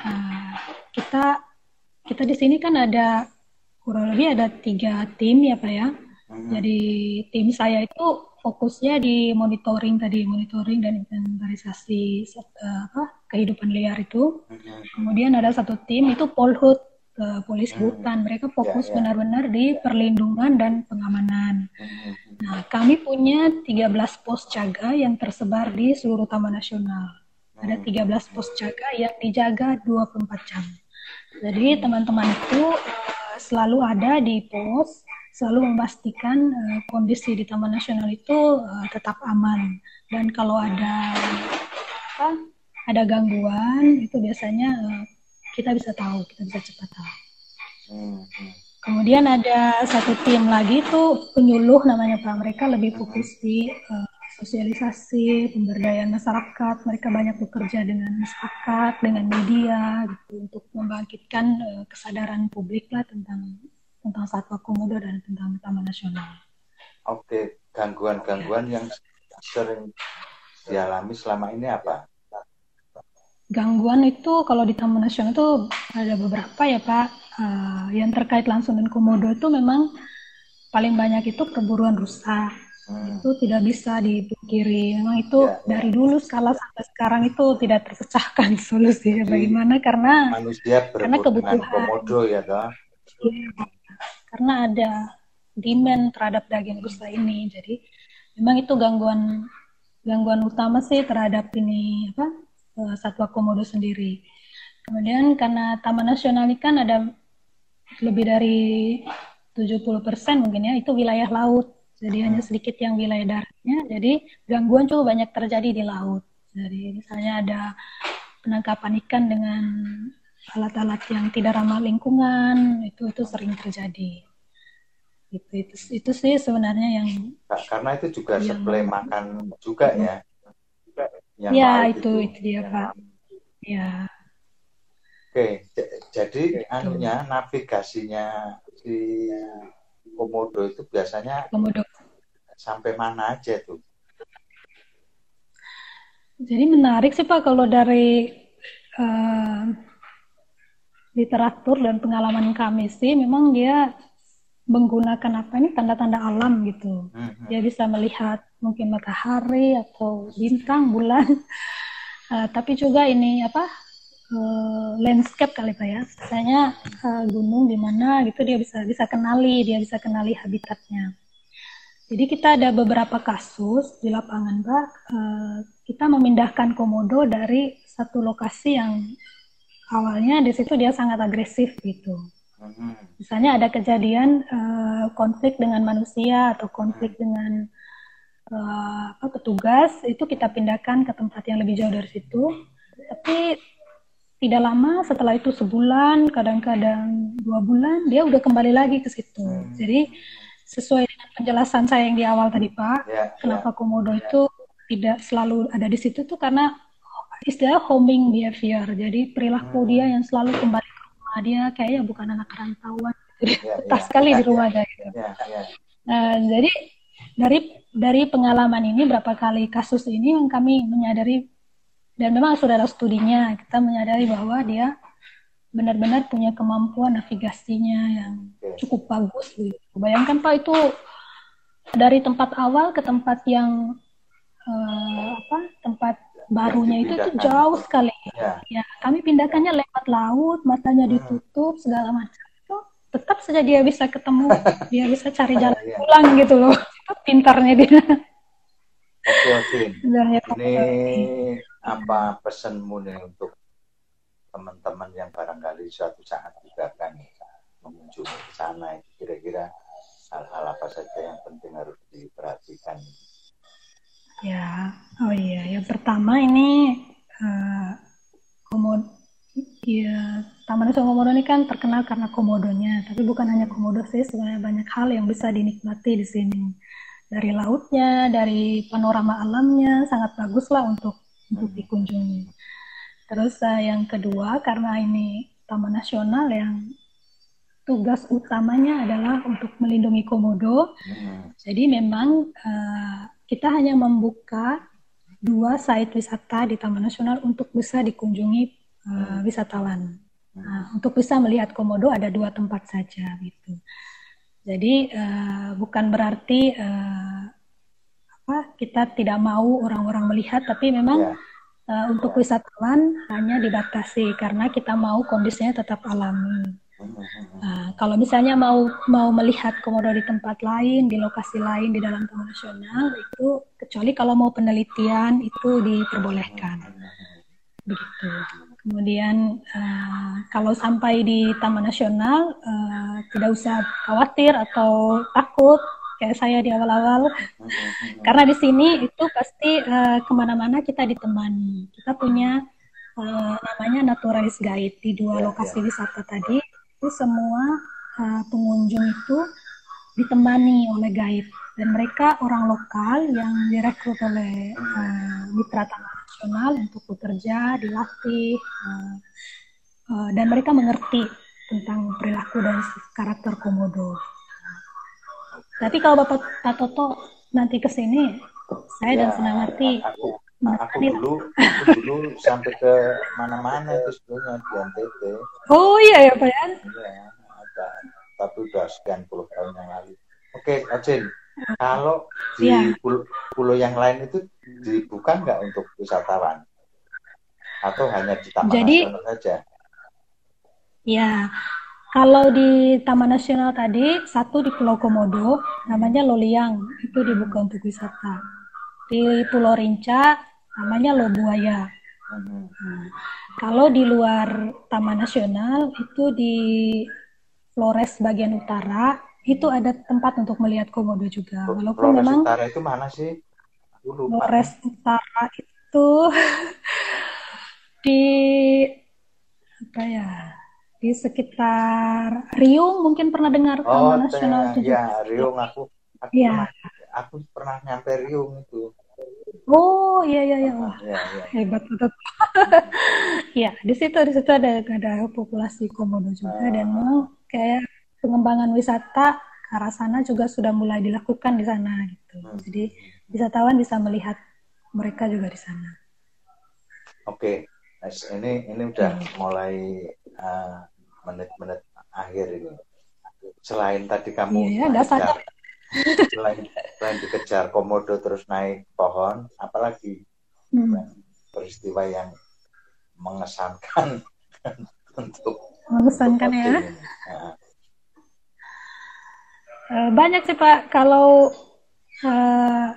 uh, kita kita di sini kan ada kurang lebih ada tiga tim ya Pak ya. Jadi tim saya itu fokusnya di monitoring tadi monitoring dan inventarisasi uh, apa kehidupan liar itu. Kemudian ada satu tim itu polhut uh, polisi hmm. hutan. Mereka fokus ya, ya. benar-benar di perlindungan dan pengamanan. Nah kami punya 13 pos jaga yang tersebar di seluruh taman nasional. Ada 13 pos jaga yang dijaga 24 jam. Jadi teman-teman itu uh, selalu ada di pos selalu memastikan uh, kondisi di Taman Nasional itu uh, tetap aman dan kalau ada apa ada gangguan itu biasanya uh, kita bisa tahu kita bisa cepat tahu. Hmm, hmm. Kemudian ada satu tim lagi itu penyuluh namanya Pak mereka lebih fokus di uh, sosialisasi pemberdayaan masyarakat mereka banyak bekerja dengan masyarakat dengan media gitu untuk membangkitkan uh, kesadaran publik lah tentang tentang satwa komodo dan tentang taman nasional. Oke, gangguan-gangguan yang sering dialami selama ini apa? Gangguan itu kalau di taman nasional itu ada beberapa ya Pak. Uh, yang terkait langsung dengan komodo itu memang paling banyak itu perburuan rusa. Hmm. Itu tidak bisa dipungkiri. Memang itu ya, ya. dari dulu skala sampai sekarang itu tidak terpecahkan (laughs) solusinya. Bagaimana? Karena manusia karena kebutuhan komodo ya, toh? Iya karena ada demand terhadap daging rusa ini. Jadi memang itu gangguan gangguan utama sih terhadap ini apa eh, satwa komodo sendiri. Kemudian karena Taman Nasional ini kan ada lebih dari 70% mungkin ya itu wilayah laut. Jadi hanya sedikit yang wilayah daratnya. Jadi gangguan cukup banyak terjadi di laut. Jadi misalnya ada penangkapan ikan dengan alat-alat yang tidak ramah lingkungan itu itu sering terjadi. Itu itu itu sih sebenarnya yang karena itu juga yang, makan juga ya. Yang ya itu, itu itu dia pak. Ya. Oke jadi itu. anunya navigasinya di komodo itu biasanya komodo. sampai mana aja tuh? Jadi menarik sih pak kalau dari uh, literatur dan pengalaman kami sih memang dia menggunakan apa ini tanda-tanda alam gitu. Mm-hmm. Dia bisa melihat mungkin matahari atau bintang, bulan. Uh, (laughs) tapi juga ini apa uh, landscape kali pak ya. Misalnya uh, gunung di mana gitu dia bisa bisa kenali, dia bisa kenali habitatnya. Jadi kita ada beberapa kasus di lapangan pak. Uh, kita memindahkan komodo dari satu lokasi yang awalnya di situ dia sangat agresif gitu. Hmm. Misalnya ada kejadian uh, konflik dengan manusia atau konflik hmm. dengan uh, apa, petugas, itu kita pindahkan ke tempat yang lebih jauh dari situ. Tapi tidak lama setelah itu sebulan, kadang-kadang dua bulan, dia udah kembali lagi ke situ. Hmm. Jadi sesuai dengan penjelasan saya yang di awal tadi Pak, yeah, ya. kenapa yeah. komodo yeah. itu tidak selalu ada di situ tuh karena istilah homing behavior. Jadi perilaku hmm. dia yang selalu kembali ke rumah dia kayaknya bukan anak rantauan. Yeah, betah yeah, sekali yeah, di rumah yeah, gitu. Yeah, yeah. Nah, jadi dari dari pengalaman ini berapa kali kasus ini yang kami menyadari dan memang sudah ada studinya kita menyadari bahwa dia benar-benar punya kemampuan navigasinya yang cukup bagus gitu. Bayangkan Pak itu dari tempat awal ke tempat yang uh, apa tempat barunya itu itu jauh sekali. Ya. ya, kami pindahkannya lewat laut, matanya hmm. ditutup segala macam. Itu tetap saja dia bisa ketemu, (laughs) dia bisa cari jalan ya. pulang gitu loh. Pintarnya dia. Oke, oke. Ini apa pesanmu nih untuk teman-teman yang barangkali suatu saat juga akan mengunjungi ke sana kira-kira hal-hal apa saja yang penting harus diperhatikan ya oh iya yang pertama ini uh, komod ya Taman Nasional Komodo ini kan terkenal karena komodonya tapi bukan hanya komodo sih sebenarnya banyak hal yang bisa dinikmati di sini dari lautnya, dari panorama alamnya sangat bagus lah untuk untuk hmm. dikunjungi. Terus uh, yang kedua karena ini taman nasional yang tugas utamanya adalah untuk melindungi komodo. Hmm. Jadi memang uh, kita hanya membuka dua site wisata di Taman Nasional untuk bisa dikunjungi uh, wisatawan. Nah, untuk bisa melihat komodo ada dua tempat saja gitu. Jadi uh, bukan berarti uh, apa kita tidak mau orang-orang melihat, tapi memang yeah. uh, untuk wisatawan hanya dibatasi karena kita mau kondisinya tetap alami. Uh, kalau misalnya mau mau melihat komodo di tempat lain, di lokasi lain di dalam taman nasional itu kecuali kalau mau penelitian itu diperbolehkan. Begitu. Kemudian uh, kalau sampai di Taman Nasional uh, tidak usah khawatir atau takut kayak saya di awal-awal karena di sini itu pasti uh, ke mana-mana kita ditemani. Kita punya uh, namanya naturalis guide di dua lokasi wisata tadi itu semua uh, pengunjung itu ditemani oleh guide. Dan mereka orang lokal yang direkrut oleh uh, mitra taman nasional untuk bekerja, dilatih, uh, uh, dan mereka mengerti tentang perilaku dan karakter komodo. Tapi kalau Bapak Pak Toto nanti ke sini, saya ya, dan Senangarti aku, aku dulu aku dulu sampai ke mana-mana itu sebelumnya di NTT. Oh iya ya Pak ya? Iya, ada. Tapi udah sekian puluh tahun yang lalu. Oke, Acin. Kalau di ya. pulau, pulau yang lain itu dibuka nggak untuk wisatawan? Atau hanya di Taman Jadi, Nasional saja? Ya, kalau di Taman Nasional tadi, satu di Pulau Komodo, namanya Loliang, itu dibuka untuk wisata. Di Pulau Rinca, namanya Lobuaya. Hmm. Nah, kalau di luar Taman Nasional, itu di Flores bagian utara, itu ada tempat untuk melihat komodo juga. Walaupun Flores memang Utara itu mana sih? Flores Utara itu (laughs) di apa ya? Di sekitar Riung mungkin pernah dengar oh, Taman Nasional itu. Ya, Riung aku aku, ya. pernah, aku pernah nyampe Riung itu. Oh iya iya iya Wah, ya, ya. hebat betul. (laughs) ya di situ di situ ada ada populasi komodo juga uh, dan memang kayak pengembangan wisata ke arah sana juga sudah mulai dilakukan di sana gitu. Hmm. Jadi wisatawan bisa melihat mereka juga di sana. Oke, okay. ini ini udah hmm. mulai menit menit-menit akhir ini. Selain tadi kamu iya, dikejar, selain selain dikejar komodo terus naik pohon, apalagi hmm. peristiwa yang mengesankan (laughs) untuk mengesankan ya. Nah, Eh, banyak sih Pak. Kalau uh,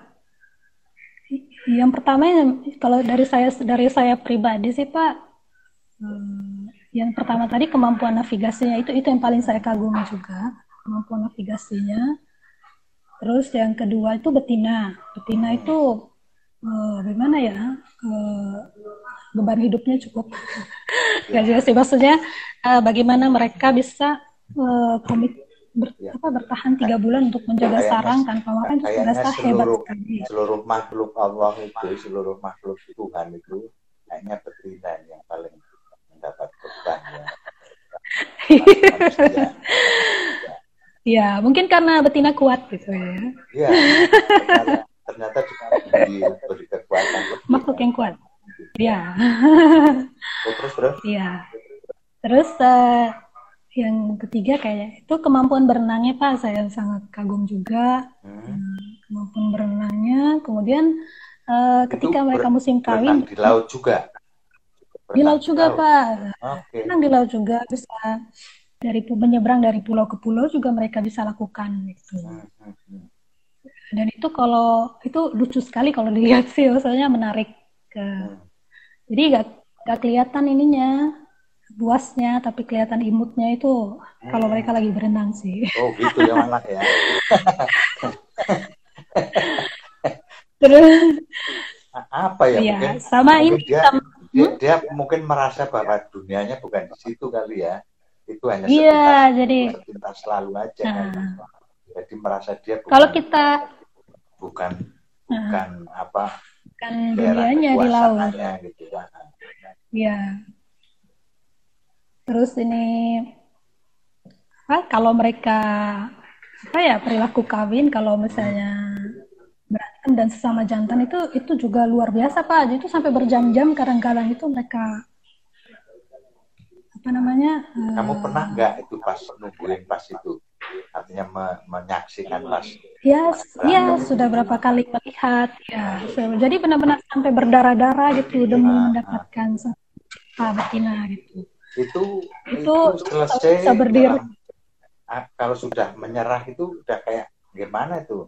yang pertama kalau dari saya dari saya pribadi sih Pak, um, yang pertama tadi kemampuan navigasinya itu itu yang paling saya kagumi juga kemampuan navigasinya. Terus yang kedua itu betina. Betina itu uh, bagaimana ya? Uh, beban hidupnya cukup (laughs) nggak jelas sih maksudnya uh, bagaimana mereka bisa uh, komit ber, ya. apa, bertahan tiga bulan untuk menjaga kayaknya, sarang tanpa makan itu rasa hebat sekali. Seluruh makhluk Allah itu, seluruh makhluk Tuhan itu kayaknya betina yang paling mendapat ya. (laughs) ya, mungkin karena betina kuat gitu ya. Iya. ternyata, juga diberi kekuatan. Makhluk yang kuat. Iya. terus terus. Iya. terus uh, yang ketiga kayak itu kemampuan berenangnya pak saya sangat kagum juga hmm. kemampuan berenangnya kemudian uh, ketika mereka musim kawin di laut juga berenang di laut juga laut. pak okay. di laut juga bisa dari menyeberang dari pulau ke pulau juga mereka bisa lakukan gitu hmm. hmm, hmm. dan itu kalau itu lucu sekali kalau dilihat sih maksudnya menarik ke jadi gak, gak kelihatan ininya buasnya tapi kelihatan imutnya itu hmm. kalau mereka lagi berenang sih. Oh gitu ya malah ya. (laughs) Terus apa ya, ya mungkin sama mungkin ini dia, sama, dia, hmm? dia mungkin merasa bahwa dunianya bukan di situ kali ya. Itu hanya iya, jadi sepintas selalu aja nah. Jadi merasa dia bukan, Kalau kita bukan nah. bukan apa bukan dunianya di laut. Gitu, ya. Iya. Terus ini apa kalau mereka apa ya perilaku kawin kalau misalnya berantem dan sesama jantan itu itu juga luar biasa pak jadi itu sampai berjam-jam kadang-kadang itu mereka apa namanya kamu uh, pernah nggak itu pas nungguin pas itu? Artinya me menyaksikan pas. Ya ya sudah berapa kali melihat ya jadi benar-benar sampai berdarah-darah gitu demi ah, mendapatkan ah. betina gitu. Itu itu, itu selesai bisa berdiri. ah, kalau sudah menyerah itu udah kayak gimana itu?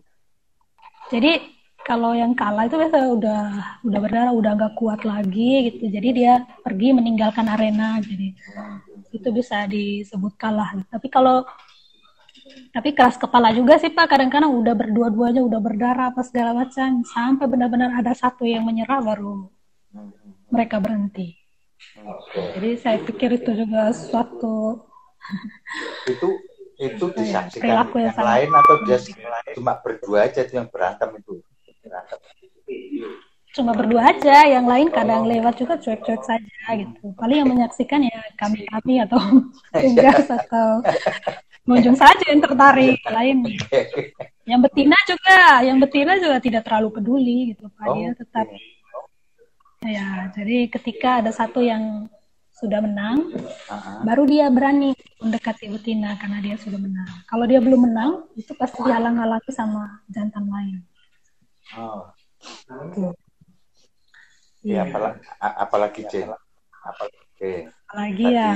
Jadi kalau yang kalah itu biasa udah udah berdarah udah nggak kuat lagi gitu. Jadi dia pergi meninggalkan arena. Jadi itu bisa disebut kalah. Tapi kalau tapi keras kepala juga sih pak. Kadang-kadang udah berdua-duanya udah berdarah apa segala macam. Sampai benar-benar ada satu yang menyerah baru mereka berhenti. Jadi saya pikir itu juga suatu itu itu disaksikan yang, yang lain atau dia cuma berdua aja yang berantem itu cuma berdua aja yang lain kadang lewat juga cuek-cuek saja gitu paling yang menyaksikan ya kami kami atau (laughs) tugas atau pengunjung saja yang tertarik lain yang betina juga yang betina juga tidak terlalu peduli gitu pak oh, dia tetap Ya, jadi ketika ada satu yang sudah menang, uh-huh. baru dia berani mendekati betina karena dia sudah menang. Kalau dia belum menang, itu pasti dihalang-halangi sama jantan lain. Oh. Ya, apalagi, apalagi C. Apalagi, apalagi ya.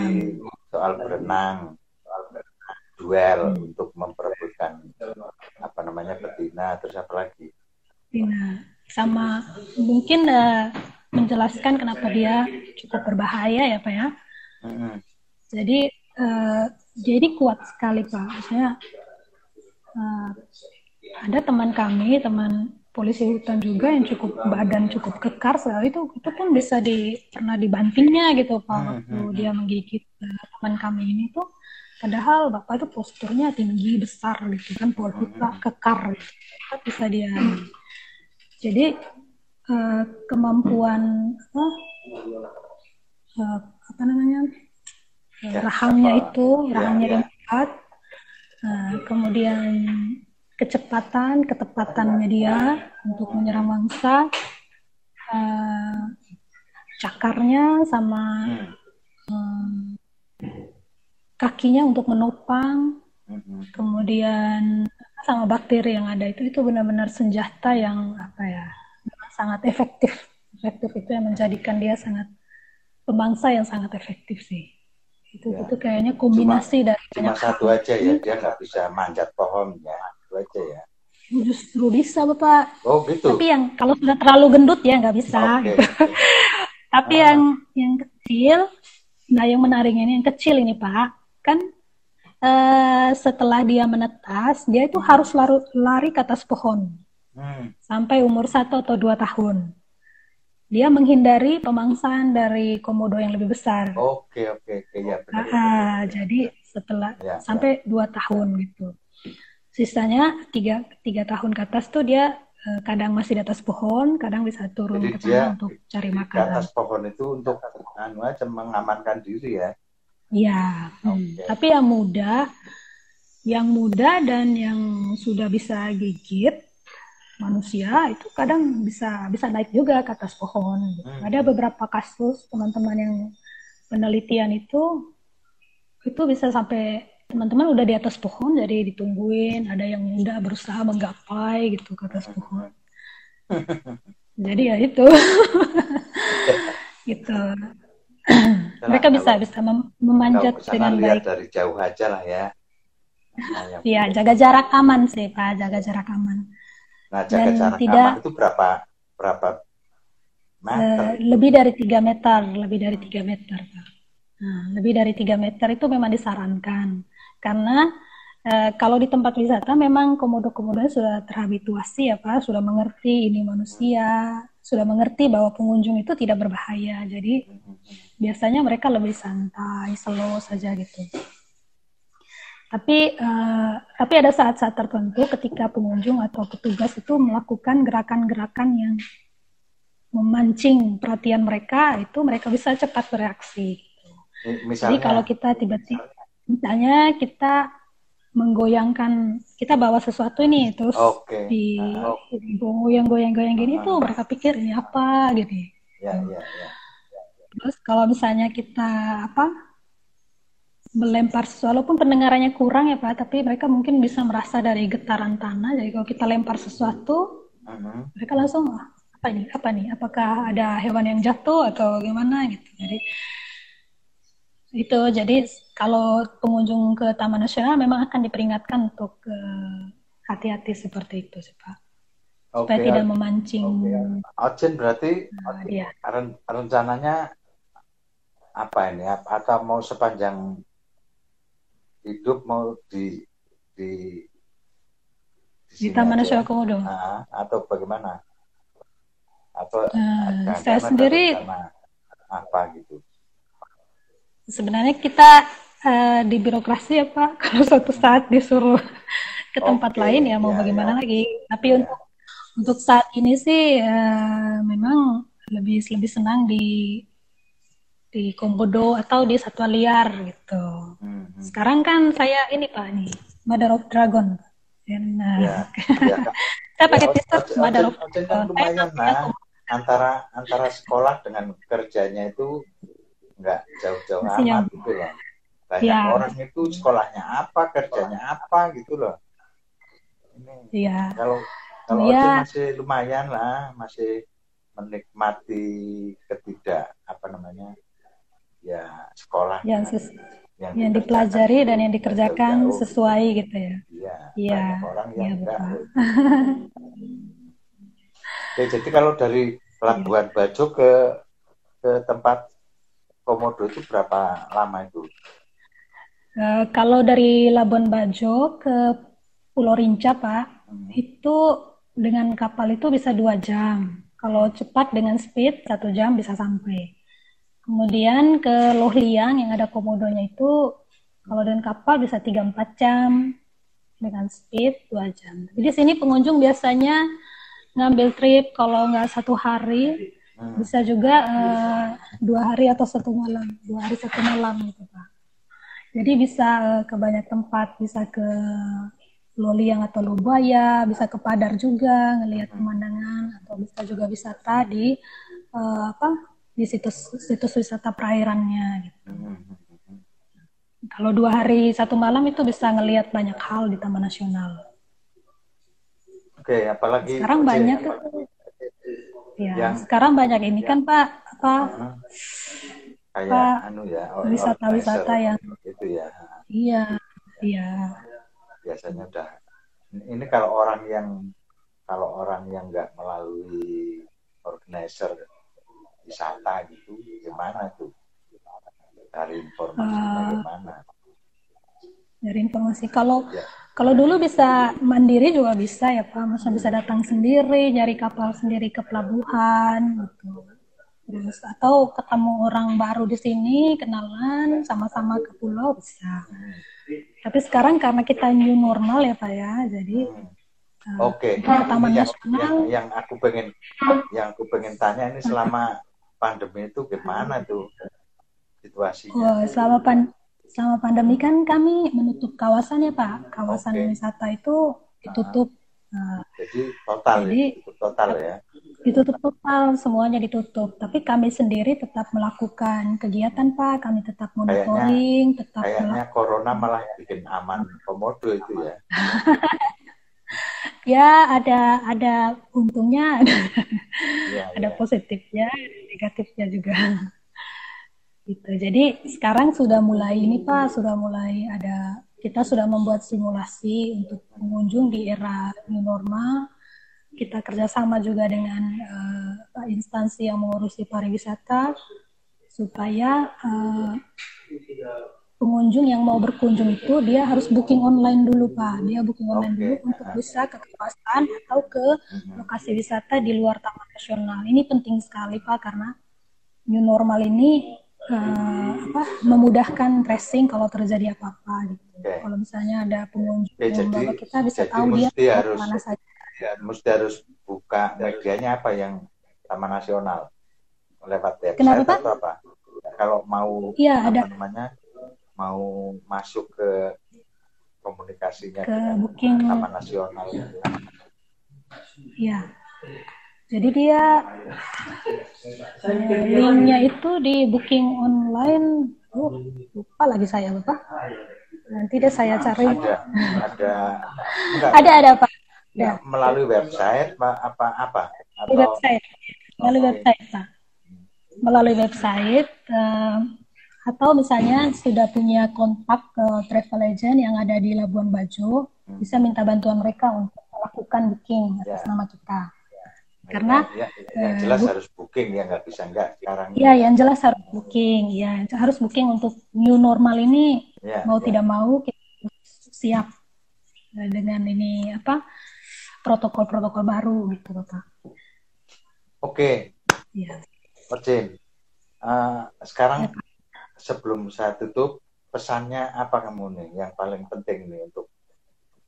Soal berenang, soal berenang, duel hmm. untuk memperebutkan apa namanya betina, terus apa lagi? Betina, sama mungkin uh, menjelaskan kenapa dia cukup berbahaya ya pak ya. Mm-hmm. Jadi uh, jadi kuat sekali pak. Maksudnya uh, ada teman kami teman polisi hutan juga yang cukup badan cukup kekar sekali itu itu pun bisa di pernah dibantingnya gitu pak waktu mm-hmm. dia menggigit uh, teman kami ini tuh. Padahal bapak itu posturnya tinggi besar gitu kan polhuta kekar. Gitu. bisa dia jadi uh, kemampuan apa uh, apa namanya uh, rahangnya itu ya, rahangnya ya, kuat uh, kemudian kecepatan ketepatan media untuk menyerang mangsa uh, cakarnya sama um, kakinya untuk menopang kemudian sama bakteri yang ada itu itu benar-benar senjata yang apa ya sangat efektif. Efektif itu yang menjadikan dia sangat pembangsa yang sangat efektif sih. Itu ya. itu kayaknya kombinasi cuma, dari cuma satu aja ya, dia nggak bisa manjat pohon ya, aja ya. Justru bisa bapak. Oh gitu. Tapi yang kalau sudah terlalu gendut ya nggak bisa. Okay. Gitu. (laughs) Tapi ah. yang yang kecil, nah yang menariknya ini yang kecil ini pak, kan uh, setelah dia menetas, dia itu harus lari, lari ke atas pohon hmm. sampai umur satu atau dua tahun. Dia menghindari pemangsaan dari komodo yang lebih besar. Oke oke oke ya benar. Ah, jadi setelah ya, sampai dua tahun gitu. Sisanya tiga tiga tahun ke atas tuh dia eh, kadang masih di atas pohon, kadang bisa turun Jadi ke tanah untuk cari makanan. Di atas pohon itu untuk anu aja mengamankan diri ya. Iya. Hmm. Tapi yang muda, yang muda dan yang sudah bisa gigit manusia itu kadang bisa bisa naik juga ke atas pohon. Hmm. Ada beberapa kasus teman-teman yang penelitian itu itu bisa sampai teman-teman udah di atas pohon jadi ditungguin. Ada yang udah berusaha menggapai gitu ke atas pohon. (laughs) Jadi ya itu. (laughs) Gitu. Mereka bisa bisa mem memanjat dengan baik. dari jauh aja lah ya. Iya, jaga jarak aman sih Pak, jaga jarak aman. Nah, jaga Dan jarak tidak, aman itu berapa berapa meter? Uh, lebih dari tiga meter, lebih dari tiga meter Pak. Nah, lebih dari tiga meter itu memang disarankan karena uh, kalau di tempat wisata memang komodo-komodo sudah terhabituasi ya Pak, sudah mengerti ini manusia, sudah mengerti bahwa pengunjung itu tidak berbahaya. Jadi biasanya mereka lebih santai, slow saja gitu. Tapi uh, tapi ada saat-saat tertentu ketika pengunjung atau petugas itu melakukan gerakan-gerakan yang memancing perhatian mereka, itu mereka bisa cepat bereaksi. Misalnya, Jadi kalau kita tiba-tiba, misalnya kita menggoyangkan, kita bawa sesuatu ini terus okay. di goyang-goyang-goyang gini tuh mereka pikir ini apa gitu. Ya, ya, ya. Terus kalau misalnya kita apa melempar sesuatu, walaupun pendengarannya kurang ya Pak, tapi mereka mungkin bisa merasa dari getaran tanah. Jadi kalau kita lempar sesuatu, uh-huh. mereka langsung apa ini, apa nih, apakah ada hewan yang jatuh atau gimana gitu. Jadi itu jadi kalau pengunjung ke Taman Nasional memang akan diperingatkan untuk uh, hati-hati seperti itu sih Pak. Supaya okay, tidak memancing. Okay. berarti uh, iya. rencananya apa ini? Atau mau sepanjang hidup mau di di di, di Taman Nasional Komodo nah, atau bagaimana atau uh, saya sendiri apa gitu sebenarnya kita uh, di birokrasi ya Pak (laughs) kalau suatu saat disuruh ke tempat okay, lain ya mau ya, bagaimana ya. lagi tapi ya. untuk untuk saat ini sih uh, memang lebih lebih senang di di Komodo atau di satwa liar gitu. Hmm. Sekarang kan saya ini Pak nih, Mother of Dragon. Dan, uh, ya, ya. (laughs) saya pakai ya, t-shirt Mother of Dragon. Kan lumayan nah, antara antara sekolah dengan kerjanya itu nggak jauh-jauh amat gitu loh. Banyak ya. orang itu sekolahnya apa, kerjanya apa gitu loh. Ini ya. kalau kalau ya. masih lumayan lah, masih menikmati ketidak apa namanya ya sekolah yang, ses yang, yang dipelajari dan yang dikerjakan jauh, sesuai gitu ya. Iya. Iya. Orang yang ya, enggak. (laughs) Oke, jadi kalau dari Labuan Bajo ke ke tempat Komodo itu berapa lama itu? Uh, kalau dari Labuan Bajo ke Pulau Rinca, Pak, hmm. itu dengan kapal itu bisa dua jam. Kalau cepat dengan speed satu jam bisa sampai. Kemudian ke Lohliang yang ada komodonya itu kalau dengan kapal bisa 3-4 jam dengan speed 2 jam. Jadi sini pengunjung biasanya ngambil trip kalau nggak satu hari. Bisa juga uh, dua hari atau satu malam, dua hari satu malam gitu pak. Jadi bisa uh, ke banyak tempat, bisa ke Loliang atau Lubaya, bisa ke Padar juga ngelihat pemandangan atau bisa juga wisata di uh, apa di situs situs wisata perairannya gitu. Kalau dua hari satu malam itu bisa ngelihat banyak hal di Taman Nasional. Oke, apalagi sekarang banyak. Ya, yang, sekarang banyak ini kan Pak apa? Uh, kayak Pak, anu ya, wisata-wisata yang itu ya. Iya, iya. Biasanya udah ini kalau orang yang kalau orang yang nggak melalui organizer wisata gitu gimana tuh dari informasi uh, gimana dari informasi kalau ya. Kalau dulu bisa mandiri juga bisa ya pak maksudnya bisa datang sendiri nyari kapal sendiri ke pelabuhan gitu terus atau ketemu orang baru di sini kenalan sama-sama ke pulau bisa tapi sekarang karena kita new normal ya pak ya jadi hmm Oke. Okay. Yang, Yang, yang aku pengen yang aku pengen tanya ini selama pandemi itu gimana tuh situasinya? Oh, selama pan selama pandemi kan kami menutup kawasan ya Pak. Kawasan okay. wisata itu ditutup. Uh, Jadi total Jadi, ya, total ya. Ditutup total, semuanya ditutup. Tapi kami sendiri tetap melakukan kegiatan Pak, kami tetap monitoring, tetap kayaknya corona malah bikin aman komodo itu ya. (laughs) ya ada ada untungnya, Ya, (laughs) ada ya. positifnya, negatifnya juga. Gitu. Jadi sekarang sudah mulai ini Pak, sudah mulai ada kita sudah membuat simulasi untuk pengunjung di era new normal kita kerjasama juga dengan uh, instansi yang mengurusi pariwisata supaya uh, pengunjung yang mau berkunjung itu dia harus booking online dulu pak dia booking online okay. dulu untuk bisa ke kawasan atau ke lokasi wisata di luar taman nasional ini penting sekali pak karena new normal ini uh, apa memudahkan tracing kalau terjadi apa-apa gitu okay. kalau misalnya ada pengunjung okay, yang bawa kita bisa tahu dia harus, mana saja ya, mesti harus buka medianya apa yang Taman Nasional lewat website Kenapa, atau apa? Kalau mau ya, apa ada. namanya mau masuk ke komunikasinya ke dengan booking Taman Nasional. Ya. Jadi dia linknya itu di booking online. Oh, lupa lagi saya bapak. Nanti deh saya cari. Ada, ada, enggak, ada, ada pak ya. melalui website apa apa apa atau website melalui okay. website pak melalui website uh, atau misalnya sudah punya kontak ke uh, travel agent yang ada di Labuan Bajo hmm. bisa minta bantuan mereka untuk melakukan booking atas ya. nama kita. Karena ya, yang jelas uh, harus booking ya nggak bisa nggak sekarang ya yang jelas harus booking ya harus booking untuk new normal ini ya, mau ya. tidak mau kita siap dengan ini apa protokol-protokol baru gitu Bapak. Oke. Iya. Percin. Uh, sekarang ya, sebelum saya tutup pesannya apa kamu nih yang paling penting nih untuk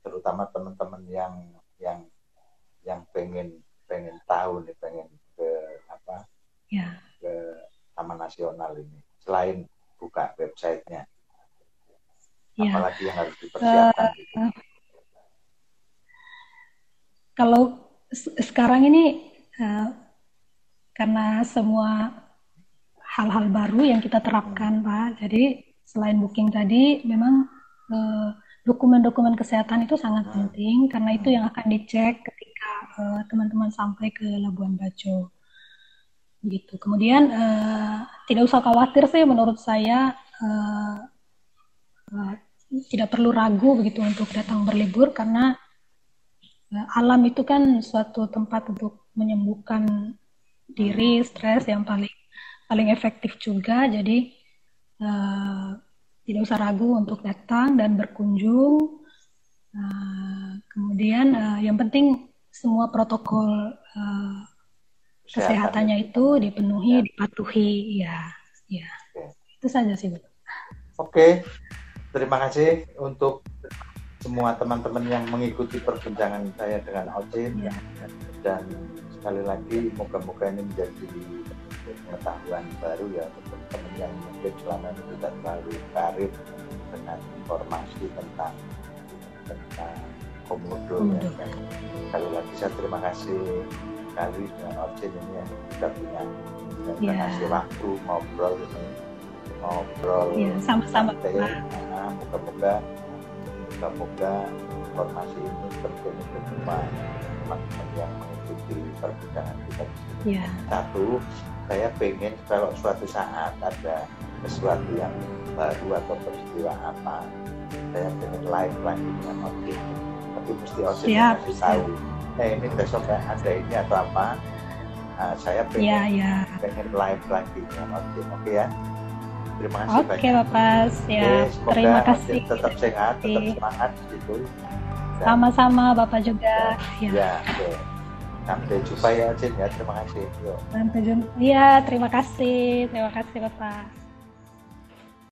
terutama teman-teman yang yang yang pengen pengen tahu nih pengen ke apa ya. ke Taman Nasional ini selain buka websitenya ya. apalagi yang harus dipersiapkan uh, gitu kalau sekarang ini uh, karena semua hal-hal baru yang kita terapkan Pak, jadi selain booking tadi memang eh, dokumen-dokumen kesehatan itu sangat penting karena itu yang akan dicek ketika eh, teman-teman sampai ke Labuan Bajo gitu. Kemudian uh, tidak usah khawatir sih menurut saya uh, uh, tidak perlu ragu begitu untuk datang berlibur karena Nah, alam itu kan suatu tempat untuk menyembuhkan diri, stres yang paling paling efektif juga. Jadi uh, tidak usah ragu untuk datang dan berkunjung. Uh, kemudian uh, yang penting semua protokol uh, kesehatannya itu dipenuhi, ya. dipatuhi, ya, ya. Itu saja sih, Bu. Oke, terima kasih untuk semua teman-teman yang mengikuti perbincangan saya dengan Ocin ya. dan sekali lagi moga-moga ini menjadi pengetahuan baru ya untuk teman-teman yang mungkin selama ini tidak terlalu karir dengan informasi tentang tentang komodo ya. Sekali lagi saya terima kasih sekali dengan Ocin ini yang sudah punya dan ya. kasih waktu ngobrol ini ngobrol ya, sama-sama nah, moga-moga Semoga informasi ini penting untuk semua teman-teman yang mengikuti perbincangan kita di sini. Yeah. Satu, saya pengen kalau suatu saat ada sesuatu yang baru atau peristiwa apa, saya pengen live lagi dengan Oke. Tapi mesti Oke kasih tahu. Eh ini besok ada ini atau apa? Nah, saya pengen, yeah, yeah. pengen live lagi dengan Oke. Oke ya. Terima kasih Oke. Bapak. Ya, Oke, terima kasih. Tetap sehat, tetap semangat gitu. Sama-sama Bapak juga. Ya, ya oke. Sampai jumpa ya, Jin ya. Terima kasih. Sampai jumpa. Iya, terima kasih. Terima kasih Bapak.